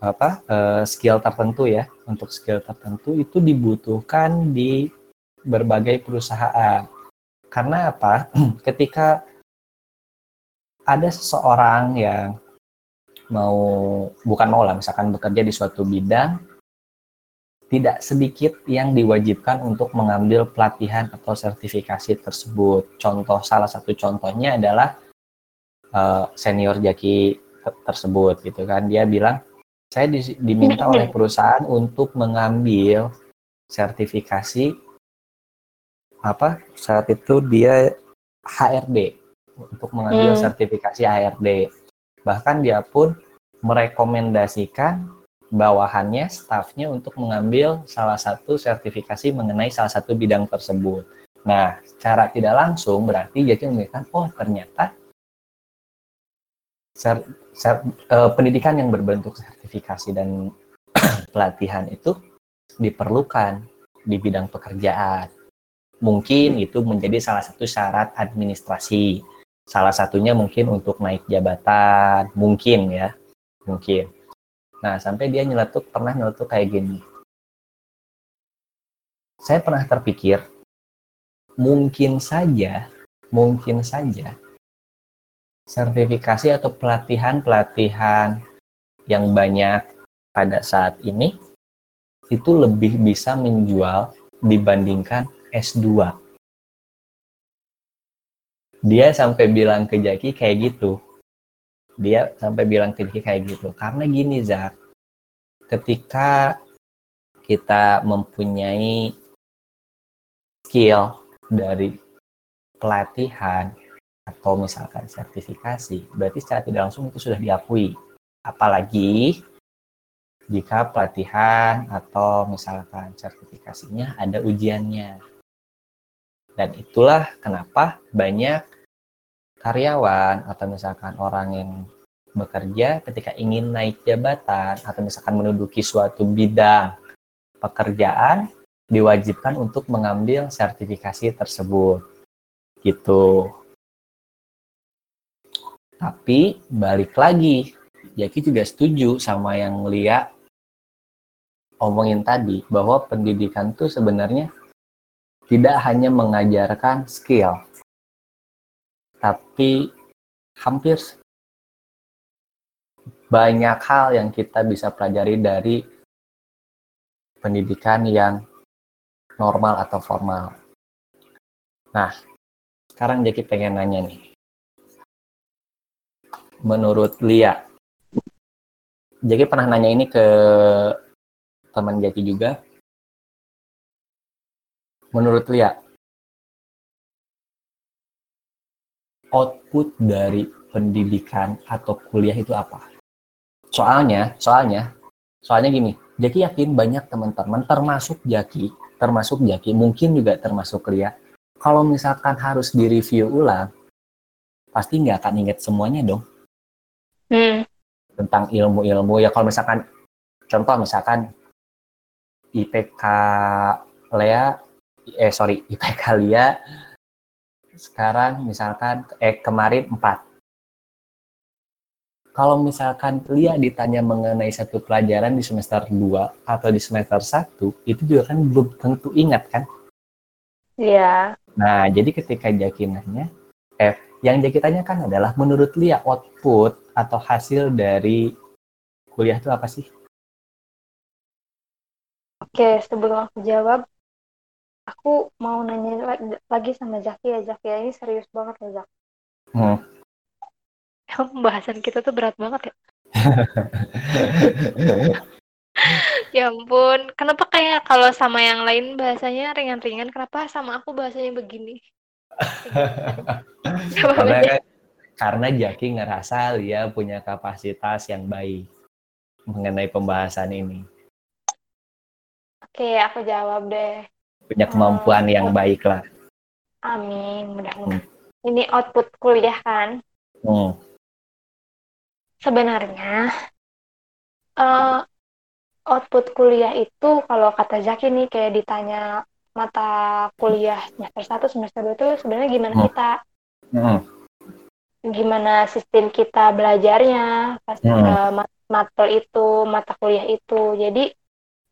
[SPEAKER 1] apa uh, skill tertentu ya untuk skill tertentu itu dibutuhkan di berbagai perusahaan karena apa *clears throat* ketika ada seseorang yang mau bukan mau lah misalkan bekerja di suatu bidang tidak sedikit yang diwajibkan untuk mengambil pelatihan atau sertifikasi tersebut. Contoh salah satu contohnya adalah uh, senior jaki tersebut gitu kan. Dia bilang saya diminta oleh perusahaan untuk mengambil sertifikasi apa saat itu dia HRD untuk mengambil hmm. sertifikasi HRD. Bahkan dia pun merekomendasikan bawahannya, stafnya untuk mengambil salah satu sertifikasi mengenai salah satu bidang tersebut. Nah, secara tidak langsung berarti jadi memberikan, oh ternyata uh, pendidikan yang berbentuk sertifikasi dan *clears throat* pelatihan itu diperlukan di bidang pekerjaan. Mungkin itu menjadi salah satu syarat administrasi Salah satunya mungkin untuk naik jabatan, mungkin ya, mungkin. Nah, sampai dia nyeletuk, pernah nyeletuk kayak gini. Saya pernah terpikir, mungkin saja, mungkin saja, sertifikasi atau pelatihan-pelatihan yang banyak pada saat ini itu lebih bisa menjual dibandingkan S2 dia sampai bilang ke Jaki kayak gitu. Dia sampai bilang ke Jaki kayak gitu. Karena gini Zak ketika kita mempunyai skill dari pelatihan atau misalkan sertifikasi berarti secara tidak langsung itu sudah diakui apalagi jika pelatihan atau misalkan sertifikasinya ada ujiannya dan itulah kenapa banyak karyawan atau misalkan orang yang bekerja ketika ingin naik jabatan atau misalkan menduduki suatu bidang pekerjaan diwajibkan untuk mengambil sertifikasi tersebut. Gitu. Tapi balik lagi, Jaki juga setuju sama yang Lia omongin tadi bahwa pendidikan tuh sebenarnya tidak hanya mengajarkan skill, tapi hampir banyak hal yang kita bisa pelajari dari pendidikan yang normal atau formal. Nah, sekarang Jaki pengen nanya nih. Menurut Lia, Jaki pernah nanya ini ke teman Jaki juga. Menurut Lia, output dari pendidikan atau kuliah itu apa? Soalnya, soalnya, soalnya gini, Jaki yakin banyak teman-teman, termasuk Jaki, termasuk Jaki, mungkin juga termasuk Lia, kalau misalkan harus direview ulang, pasti nggak akan ingat semuanya dong.
[SPEAKER 2] Hmm.
[SPEAKER 1] Tentang ilmu-ilmu, ya kalau misalkan, contoh misalkan IPK Lea, eh sorry, *laughs* IPK Lia sekarang misalkan eh kemarin 4. Kalau misalkan Lia ditanya mengenai satu pelajaran di semester 2 atau di semester 1, itu juga kan belum tentu ingat kan?
[SPEAKER 2] Iya.
[SPEAKER 1] Nah, jadi ketika Jaki nanya, eh, yang Jaki tanyakan adalah menurut Lia output atau hasil dari kuliah itu apa sih?
[SPEAKER 2] Oke, sebelum aku jawab, aku mau nanya lagi sama Zaki ya Zaki ya ini serius banget loh Zak. Hmm. Pembahasan kita tuh berat banget ya. *laughs* ya ampun, kenapa kayak kalau sama yang lain bahasanya ringan-ringan, kenapa sama aku bahasanya begini? *laughs*
[SPEAKER 1] karena, karena Jaki ngerasa dia punya kapasitas yang baik mengenai pembahasan ini.
[SPEAKER 2] Oke, aku jawab deh
[SPEAKER 1] punya kemampuan hmm. yang baik lah.
[SPEAKER 2] Amin, mudah-mudahan. Hmm. Ini output kuliah kan? Hmm. Sebenarnya uh, output kuliah itu kalau kata Zaki nih kayak ditanya mata kuliah semester satu semester dua itu sebenarnya gimana hmm. kita? Hmm. Gimana sistem kita belajarnya pas hmm. uh, mata itu, mata kuliah itu. Jadi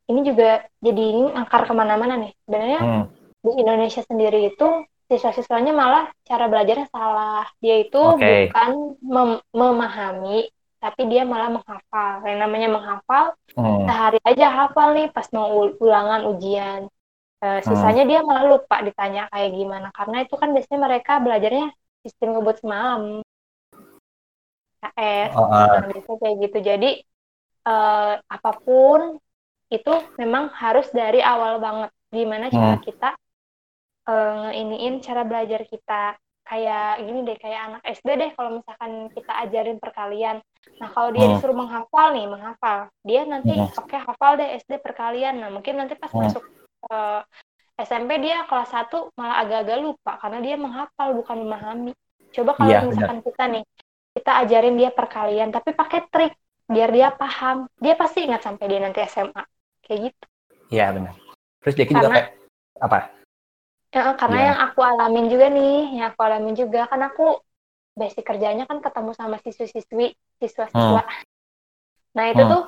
[SPEAKER 2] ini juga jadi ini angkar ke mana-mana nih. Sebenarnya hmm. di Indonesia sendiri itu siswa-siswanya malah cara belajarnya salah. Dia itu okay. bukan mem memahami, tapi dia malah menghafal. Yang namanya menghafal, hmm. sehari aja hafal nih pas mau ulangan ujian. Uh, sisanya hmm. dia malah lupa ditanya kayak gimana. Karena itu kan biasanya mereka belajarnya sistem ngebut semalam. KS, oh, uh. kayak gitu. Jadi uh, apa pun itu memang harus dari awal banget gimana cara hmm. kita uh, ngeiniin cara belajar kita kayak gini deh kayak anak SD deh kalau misalkan kita ajarin perkalian nah kalau dia hmm. disuruh menghafal nih menghafal dia nanti hmm. oke okay, hafal deh SD perkalian nah mungkin nanti pas hmm. masuk uh, eh, SMP dia kelas 1 malah agak-agak lupa karena dia menghafal bukan memahami coba kalau ya, misalkan benar. kita nih kita ajarin dia perkalian tapi pakai trik biar dia paham dia pasti ingat sampai dia nanti SMA kayak gitu
[SPEAKER 1] iya benar terus karena, juga kayak apa
[SPEAKER 2] ya, karena Gimana? yang aku alamin juga nih yang aku alamin juga kan aku basic kerjanya kan ketemu sama siswi-siswi siswa-siswa hmm. nah itu hmm. tuh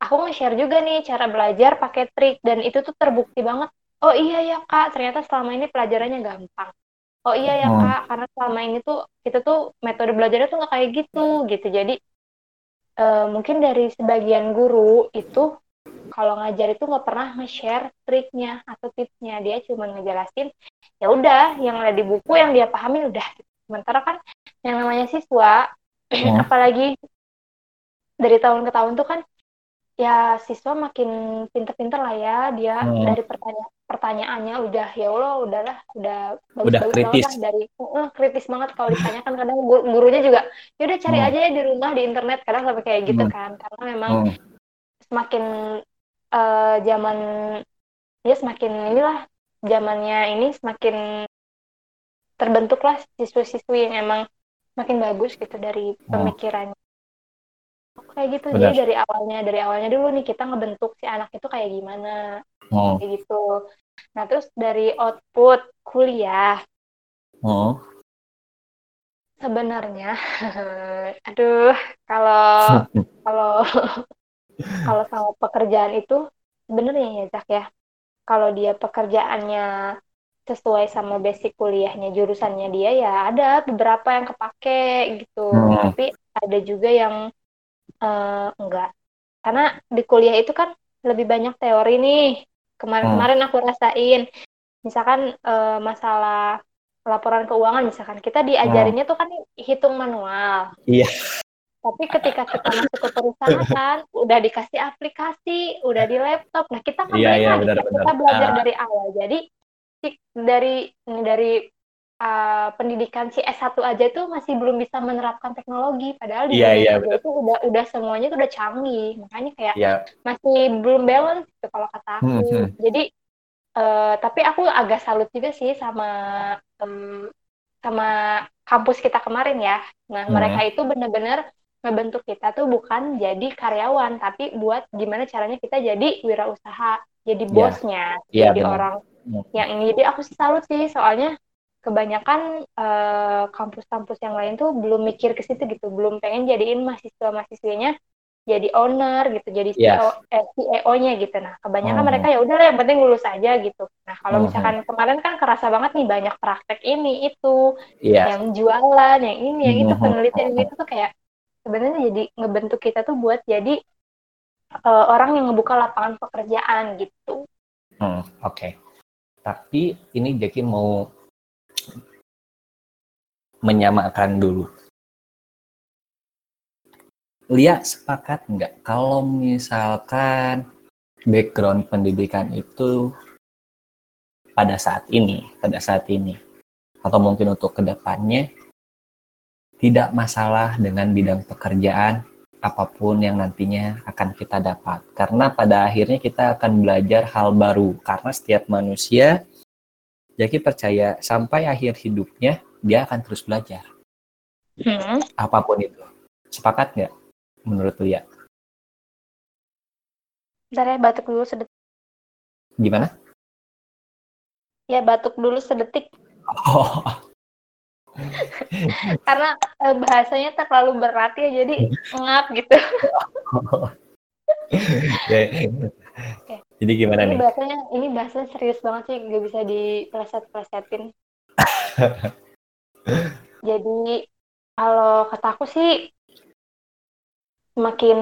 [SPEAKER 2] aku nge-share juga nih cara belajar pakai trik dan itu tuh terbukti banget. Oh iya ya kak ternyata selama ini pelajarannya gampang. Oh iya ya hmm. kak karena selama ini tuh kita tuh metode belajarnya tuh nggak kayak gitu gitu. Jadi uh, mungkin dari sebagian guru itu kalau ngajar itu nggak pernah nge-share triknya atau tipsnya. Dia cuma ngejelasin ya udah yang ada di buku yang dia pahami udah. Sementara kan yang namanya siswa hmm. *clears throat* apalagi dari tahun ke tahun tuh kan ya siswa makin pinter-pinter lah ya dia hmm. dari pertanyaan pertanyaannya udah ya Allah udahlah udah bagus
[SPEAKER 1] udah bagus kritis.
[SPEAKER 2] lah dari uh, kritis banget kalau ditanyakan kadang gurunya juga ya udah cari hmm. aja ya di rumah di internet kadang sampai kayak gitu hmm. kan karena memang hmm. semakin uh, zaman ya semakin inilah zamannya ini semakin terbentuklah siswa-siswi yang emang semakin bagus gitu dari hmm. pemikirannya. Kayak gitu Benar. jadi dari awalnya dari awalnya dulu nih kita ngebentuk si anak itu kayak gimana. Hmm. Kayak gitu. Nah, terus dari output kuliah. Hmm. Sebenarnya *laughs* aduh kalau *laughs* kalau kalau sama pekerjaan itu sebenarnya ya Zak ya kalau dia pekerjaannya sesuai sama basic kuliahnya jurusannya dia ya ada beberapa yang kepake gitu hmm. tapi ada juga yang uh, enggak. Karena di kuliah itu kan lebih banyak teori nih. Kemarin-kemarin aku rasain. Misalkan uh, masalah laporan keuangan misalkan kita diajarinnya tuh kan hitung manual.
[SPEAKER 1] Iya.
[SPEAKER 2] Tapi ketika kita masuk ke perusahaan udah dikasih aplikasi udah di laptop. Nah kita kan
[SPEAKER 1] iya, iya, benar,
[SPEAKER 2] kita belajar uh. dari awal. Jadi dari dari uh, pendidikan si S1 aja itu masih belum bisa menerapkan teknologi padahal di
[SPEAKER 1] yeah, yeah,
[SPEAKER 2] itu udah udah semuanya itu udah canggih makanya kayak
[SPEAKER 1] yeah.
[SPEAKER 2] masih belum balance gitu kalau kata aku hmm, hmm. jadi uh, tapi aku agak salut juga sih sama um, sama kampus kita kemarin ya nah hmm. mereka itu benar-benar ngebentuk kita tuh bukan jadi karyawan tapi buat gimana caranya kita jadi wirausaha jadi iya. bosnya yeah, jadi bener. orang hmm. yang ini jadi aku sih salut sih soalnya kebanyakan uh, kampus-kampus yang lain tuh belum mikir ke situ gitu, belum pengen jadiin mahasiswa-mahasiswanya jadi owner gitu, jadi CEO, yeah. eh, CEO-nya gitu. Nah, kebanyakan hmm. mereka ya udah yang penting lulus aja gitu. Nah, kalau hmm. misalkan kemarin kan kerasa banget nih banyak praktek ini itu, yeah. yang jualan, yang ini, yang itu, hmm. *laughs* penelitian itu tuh kayak sebenarnya jadi ngebentuk kita tuh buat jadi uh, orang yang ngebuka lapangan pekerjaan gitu.
[SPEAKER 1] Hmm, oke. Okay. Tapi ini Jackie mau menyamakan dulu. Lia sepakat nggak kalau misalkan background pendidikan itu pada saat ini, pada saat ini, atau mungkin untuk ke depannya tidak masalah dengan bidang pekerjaan apa pun yang nantinya akan kita dapat. Karena pada akhirnya kita akan belajar hal baru. Karena setiap manusia Jaki percaya sampai akhir hidupnya dia akan terus belajar. Hmm. Apa pun itu. Sepakat nggak menurut Lia?
[SPEAKER 2] Bentar ya, batuk dulu sedetik.
[SPEAKER 1] Gimana?
[SPEAKER 2] Ya, batuk dulu sedetik. Oh. *laughs* Karena eh, bahasanya terlalu berat ya, jadi ngap gitu. *laughs*
[SPEAKER 1] okay. Jadi gimana
[SPEAKER 2] ini
[SPEAKER 1] nih?
[SPEAKER 2] Bahasanya, ini bahasanya serius banget sih, nggak bisa dipleset-plesetin. *laughs* Jadi kalau kata aku sih semakin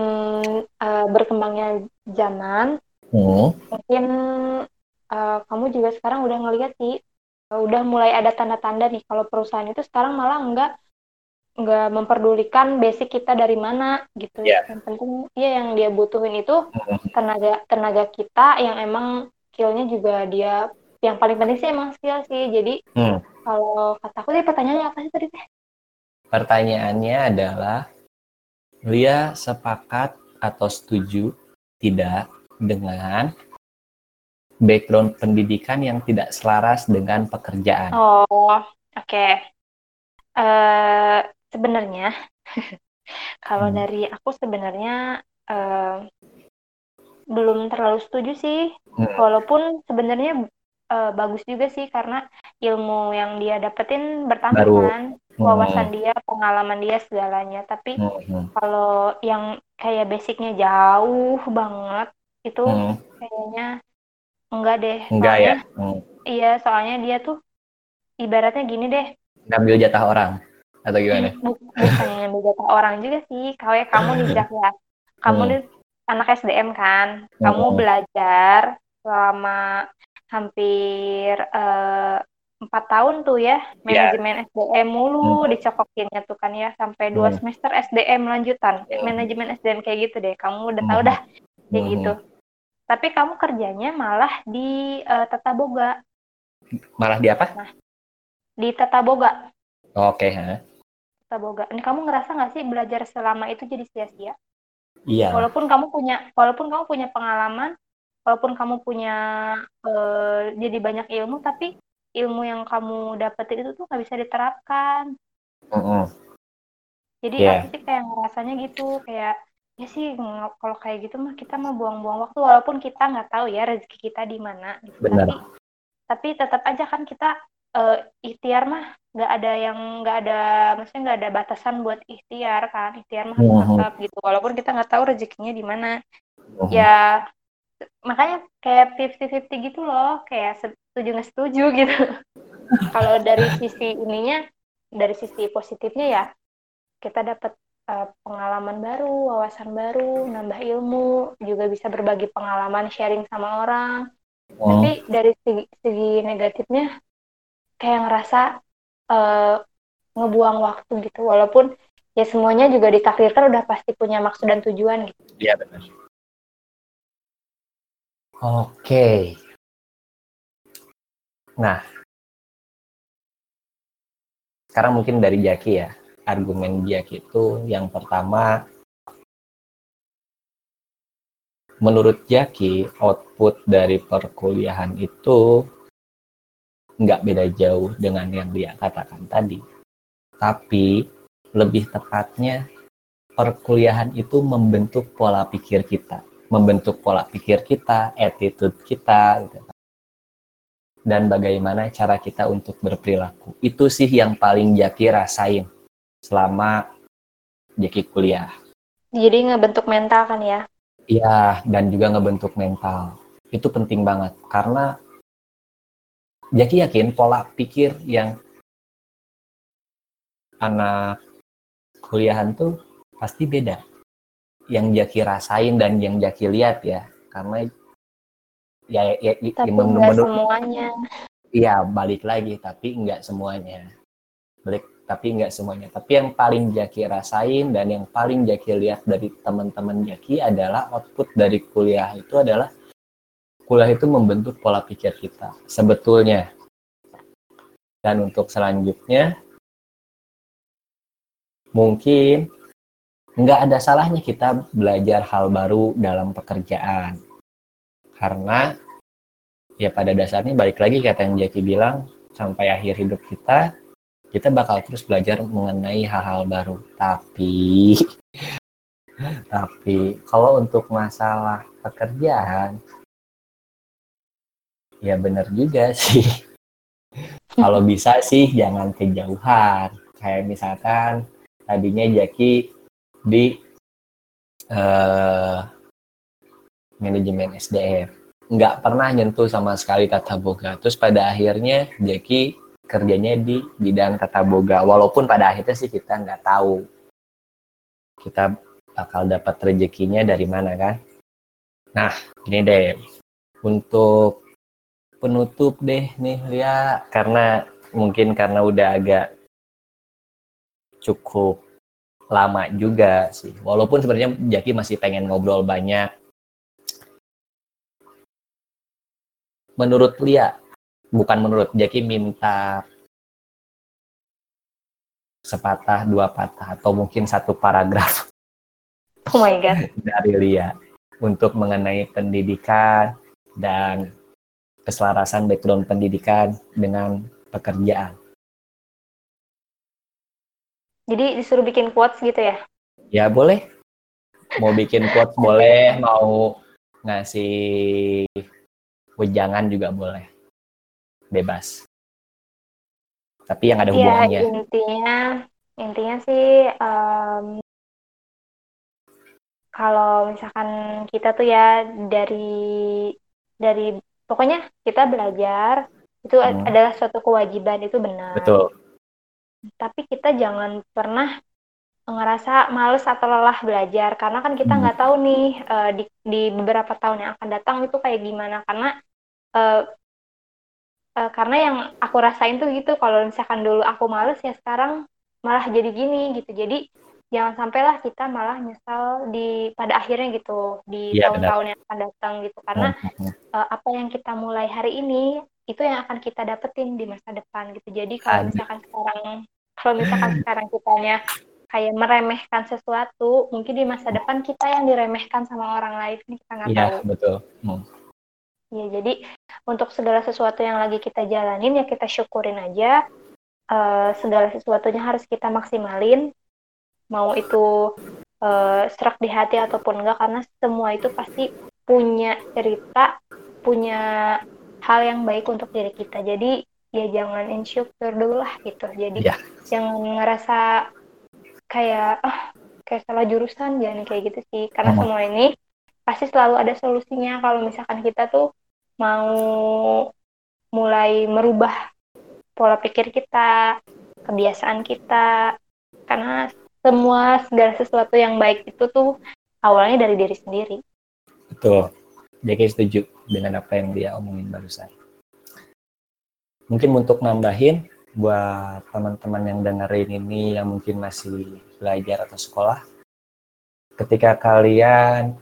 [SPEAKER 2] uh, berkembangnya zaman, hmm. mungkin uh, kamu juga sekarang udah ngeliat sih, uh, udah mulai ada tanda-tanda nih kalau perusahaan itu sekarang malah nggak nggak memperdulikan basic kita dari mana gitu yeah. yang penting ya yang dia butuhin itu mm-hmm. tenaga tenaga kita yang emang skillnya juga dia yang paling penting sih emang skill sih jadi mm. kalau kataku sih pertanyaannya apa sih tadi teh
[SPEAKER 1] pertanyaannya adalah Lia sepakat atau setuju tidak dengan background pendidikan yang tidak selaras dengan pekerjaan
[SPEAKER 2] oh oke okay. uh, eh, sebenarnya *laughs* kalau hmm. dari aku sebenarnya uh, belum terlalu setuju sih hmm. walaupun sebenarnya uh, bagus juga sih karena ilmu yang dia dapetin bertambah kan hmm. wawasan dia pengalaman dia segalanya tapi hmm. hmm. kalau yang kayak basicnya jauh banget itu hmm. kayaknya enggak deh
[SPEAKER 1] enggak ya hmm.
[SPEAKER 2] iya soalnya dia tuh ibaratnya gini deh
[SPEAKER 1] ngambil jatah orang atau gimana?
[SPEAKER 2] Bukan ngambil jatah orang juga sih. Kayak kamu nih ya. Kamu hmm. nih anak SDM kan. Kamu hmm. belajar selama hampir eh, empat uh, tahun tuh ya iya. manajemen yeah. SDM mulu hmm. dicokokinnya tuh kan ya sampai dua hmm. semester SDM lanjutan hmm. manajemen SDM kayak gitu deh kamu udah tahu hmm. dah kayak hmm. gitu tapi kamu kerjanya malah di uh, tata boga
[SPEAKER 1] malah di apa nah,
[SPEAKER 2] di tata boga
[SPEAKER 1] oke okay,
[SPEAKER 2] boga. Ini kamu ngerasa nggak sih belajar selama itu jadi sia-sia?
[SPEAKER 1] Iya.
[SPEAKER 2] Walaupun kamu punya, walaupun kamu punya pengalaman, walaupun kamu punya uh, jadi banyak ilmu, tapi ilmu yang kamu dapetin itu tuh nggak bisa diterapkan. Uh -uh. Jadi yeah. aku sih kayak ngerasanya gitu, kayak ya sih kalau kayak gitu mah kita mah buang-buang waktu, walaupun kita nggak tahu ya rezeki kita di mana. Gitu. Tapi tapi tetap aja kan kita uh, ikhtiar mah nggak ada yang nggak ada maksudnya nggak ada batasan buat ikhtiar kan ikhtiar mah harus uh-huh. tetap gitu walaupun kita nggak tahu rezekinya di mana uh-huh. ya makanya kayak fifty fifty gitu loh kayak setuju nggak setuju *laughs* gitu kalau dari sisi ininya dari sisi positifnya ya kita dapat uh, pengalaman baru, wawasan baru, nambah ilmu, juga bisa berbagi pengalaman, sharing sama orang. Oh. Tapi dari segi, segi negatifnya kayak ngerasa uh, ngebuang waktu gitu, walaupun ya semuanya juga ditakdirkan udah pasti punya maksud dan tujuan gitu.
[SPEAKER 1] Iya benar. Oke. Nah, sekarang mungkin dari Jaki ya argumen Biak itu yang pertama menurut Jaki output dari perkuliahan itu nggak beda jauh dengan yang dia katakan tadi. Tapi lebih tepatnya perkuliahan itu membentuk pola pikir kita, membentuk pola pikir kita, attitude kita, gitu. dan bagaimana cara kita untuk berperilaku. Itu sih yang paling Jaki rasain selama Jeki kuliah.
[SPEAKER 2] Jadi ngebentuk mental kan ya?
[SPEAKER 1] Iya, dan juga ngebentuk mental. Itu penting banget karena Jaki yakin pola pikir yang anak kuliahan tuh pasti beda. Yang Jaki rasain dan yang Jaki lihat ya, karena
[SPEAKER 2] ya, ya, ya tapi menurut semuanya.
[SPEAKER 1] Iya, balik lagi tapi nggak semuanya. Balik tapi nggak semuanya. Tapi yang paling Jaki rasain dan yang paling Jaki lihat dari teman-teman Jaki adalah output dari kuliah itu adalah kuliah itu membentuk pola pikir kita sebetulnya. Dan untuk selanjutnya mungkin nggak ada salahnya kita belajar hal baru dalam pekerjaan karena ya pada dasarnya balik lagi kata yang Jaki bilang sampai akhir hidup kita kita bakal terus belajar mengenai hal-hal baru. Tapi *laughs* tapi kalau untuk masalah pekerjaan ya benar juga sih. kalau bisa sih jangan kejauhan. Kayak misalkan tadinya Jaki di uh, manajemen SDM nggak pernah nyentuh sama sekali tata boga. Terus pada akhirnya Jaki kerjanya di bidang tata boga. Walaupun pada akhirnya sih kita nggak tahu kita bakal dapat rezekinya dari mana kan. Nah ini deh. Untuk penutup deh nih Lia. Karena mungkin karena udah agak cukup lama juga sih. Walaupun sebenarnya Jaki masih pengen ngobrol banyak. Menurut Lia bukan menurut Jaki minta sepatah dua patah atau mungkin satu paragraf
[SPEAKER 2] oh my god. *laughs*
[SPEAKER 1] dari Lia untuk mengenai pendidikan dan keselarasan background pendidikan dengan pekerjaan.
[SPEAKER 2] Jadi disuruh bikin quotes gitu ya?
[SPEAKER 1] Ya boleh. Mau bikin quotes boleh, mau ngasih wejangan juga boleh bebas. Tapi yang ada iya, hubungannya.
[SPEAKER 2] Ya, intinya intinya sih um, kalau misalkan kita tuh ya dari dari pokoknya kita belajar itu hmm. adalah suatu kewajiban itu benar.
[SPEAKER 1] Betul.
[SPEAKER 2] Tapi kita jangan pernah ngerasa males atau lelah belajar karena kan kita hmm. nggak hmm. tahu nih uh, di di beberapa tahun yang akan datang itu kayak gimana karena uh, uh, karena yang aku rasain tuh gitu kalau misalkan dulu aku males ya sekarang malah jadi gini gitu jadi jangan sampailah kita malah nyesal di pada akhirnya gitu di tahun tahun-tahun yang akan datang gitu. Karena uh, apa yang kita mulai hari ini itu yang akan kita dapetin di masa depan gitu. Jadi kalau misalkan sekarang kalau misalkan *clears throat* sekarang kitanya kayak meremehkan sesuatu mungkin di masa depan kita yang diremehkan sama orang lain kita nggak ya, tahu.
[SPEAKER 1] betul. Hmm.
[SPEAKER 2] ya jadi untuk segala sesuatu yang lagi kita jalanin ya kita syukurin aja. Uh, segala sesuatunya harus kita maksimalin mau itu uh, serak di hati ataupun enggak karena semua itu pasti punya cerita punya hal yang baik untuk diri kita. Jadi ya jangan insecure dulu lah gitu. Jadi yeah. jangan ngerasa kayak ah kayak salah jurusan jangan kayak gitu sih. Karena hmm. semua ini pasti selalu ada solusinya. Kalau misalkan kita tuh mau mulai merubah pola pikir kita, kebiasaan kita, karena semua segala sesuatu yang baik itu tuh awalnya dari diri sendiri.
[SPEAKER 1] Betul. Jadi setuju dengan apa yang dia omongin barusan. Mungkin untuk nambahin buat teman-teman yang dengerin ini yang mungkin masih belajar atau sekolah, ketika kalian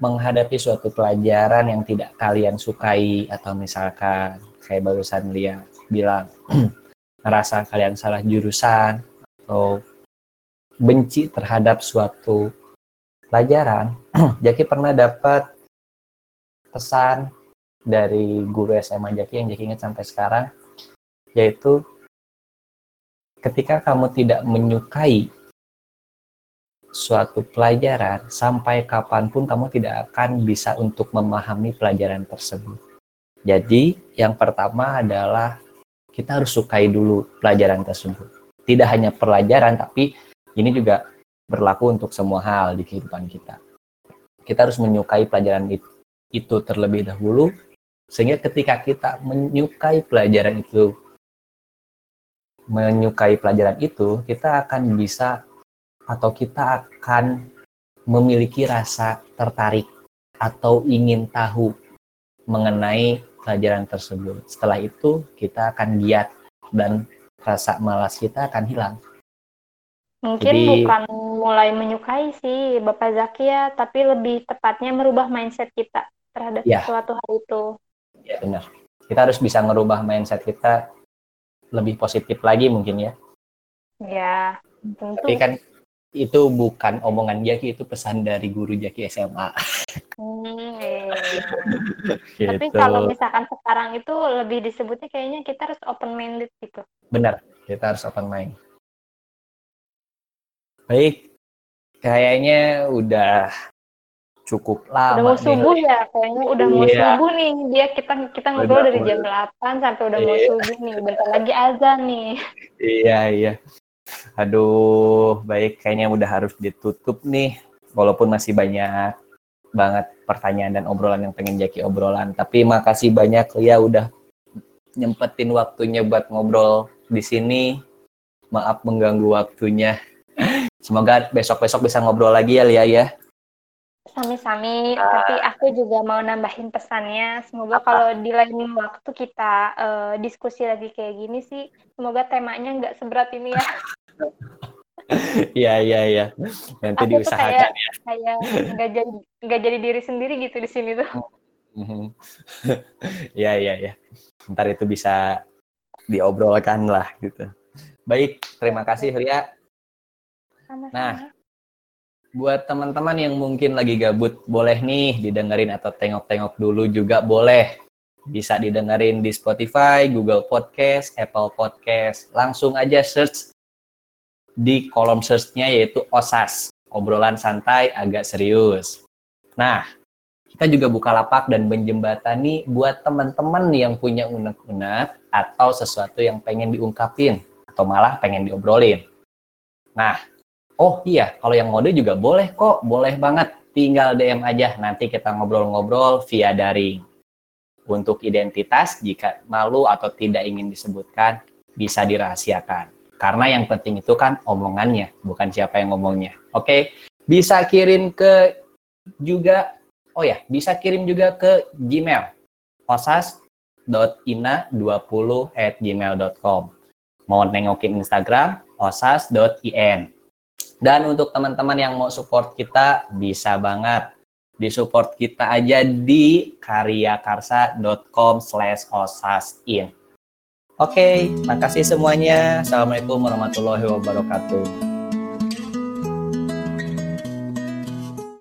[SPEAKER 1] menghadapi suatu pelajaran yang tidak kalian sukai atau misalkan kayak barusan dia bilang *clears throat* ngerasa kalian salah jurusan atau benci terhadap suatu pelajaran, *clears throat* Jaki pernah dapat pesan dari guru SMA Jaki yang Jaki ingat sampai sekarang, yaitu ketika kamu tidak menyukai suatu pelajaran, sampai kapan pun kamu tidak akan bisa untuk memahami pelajaran tersebut. Jadi, yang pertama adalah kita harus sukai dulu pelajaran tersebut. Tidak hanya pelajaran, tapi ini juga berlaku untuk semua hal di kehidupan kita. Kita harus menyukai pelajaran itu terlebih dahulu, sehingga ketika kita menyukai pelajaran itu, menyukai pelajaran itu, kita akan bisa atau kita akan memiliki rasa tertarik atau ingin tahu mengenai pelajaran tersebut. Setelah itu, kita akan giat dan rasa malas kita akan hilang.
[SPEAKER 2] Mungkin Jadi, bukan mulai menyukai sih Bapak Zaki ya, tapi lebih tepatnya merubah mindset kita terhadap ya. suatu hal itu.
[SPEAKER 1] Ya benar. Kita harus bisa merubah mindset kita lebih positif lagi mungkin ya.
[SPEAKER 2] Ya, tentu.
[SPEAKER 1] Tapi kan itu bukan omongan Jaki, itu pesan dari guru Jaki SMA. Hmm,
[SPEAKER 2] iya. *laughs* gitu. Tapi kalau misalkan sekarang itu lebih disebutnya kayaknya kita harus open minded gitu.
[SPEAKER 1] Benar, kita harus open mind. Baik, kayaknya udah cukup lama.
[SPEAKER 2] Udah mau subuh nih. ya, kayaknya udah iya. mau subuh nih. Dia kita kita ngobrol dari jam 8 sampai udah iya. mau subuh nih. Bentar lagi azan nih.
[SPEAKER 1] Iya, iya. Aduh, baik kayaknya udah harus ditutup nih. Walaupun masih banyak banget pertanyaan dan obrolan yang pengen Jaki obrolan. Tapi makasih banyak ya udah nyempetin waktunya buat ngobrol di sini. Maaf mengganggu waktunya. Semoga besok-besok bisa ngobrol lagi ya Lia ya.
[SPEAKER 2] Sami-sami, uh, tapi aku juga mau nambahin pesannya. Semoga apa? kalau di lain waktu kita uh, diskusi lagi kayak gini sih, semoga temanya nggak seberat ini ya.
[SPEAKER 1] Iya iya iya. Nanti aku diusahakan kayak, ya.
[SPEAKER 2] Kayak nggak jadi nggak jadi diri sendiri gitu di sini tuh.
[SPEAKER 1] Mm-hmm. *laughs* Iya iya iya. Ntar itu bisa diobrolkan lah gitu. Baik, terima kasih Ria. Sama-sama. Nah, buat teman-teman yang mungkin lagi gabut, boleh nih didengerin atau tengok-tengok dulu juga boleh. Bisa didengerin di Spotify, Google Podcast, Apple Podcast. Langsung aja search di kolom search-nya yaitu OSAS, obrolan santai agak serius. Nah, kita juga buka lapak dan menjembatani buat teman-teman yang punya unek-unek atau sesuatu yang pengen diungkapin atau malah pengen diobrolin. Nah, oh iya kalau yang ngode juga boleh kok boleh banget. Tinggal DM aja nanti kita ngobrol-ngobrol via daring. Untuk identitas jika malu atau tidak ingin disebutkan bisa dirahasiakan. Karena yang penting itu kan omongannya bukan siapa yang ngomongnya. Oke bisa kirim ke juga oh ya bisa kirim juga ke Gmail osas.ina20 at gmail.com mau nengokin Instagram osas.in dan untuk teman-teman yang mau support kita, bisa banget di support kita aja di karyakarsa.com slash osasin. Oke, okay, makasih semuanya. Assalamualaikum warahmatullahi wabarakatuh.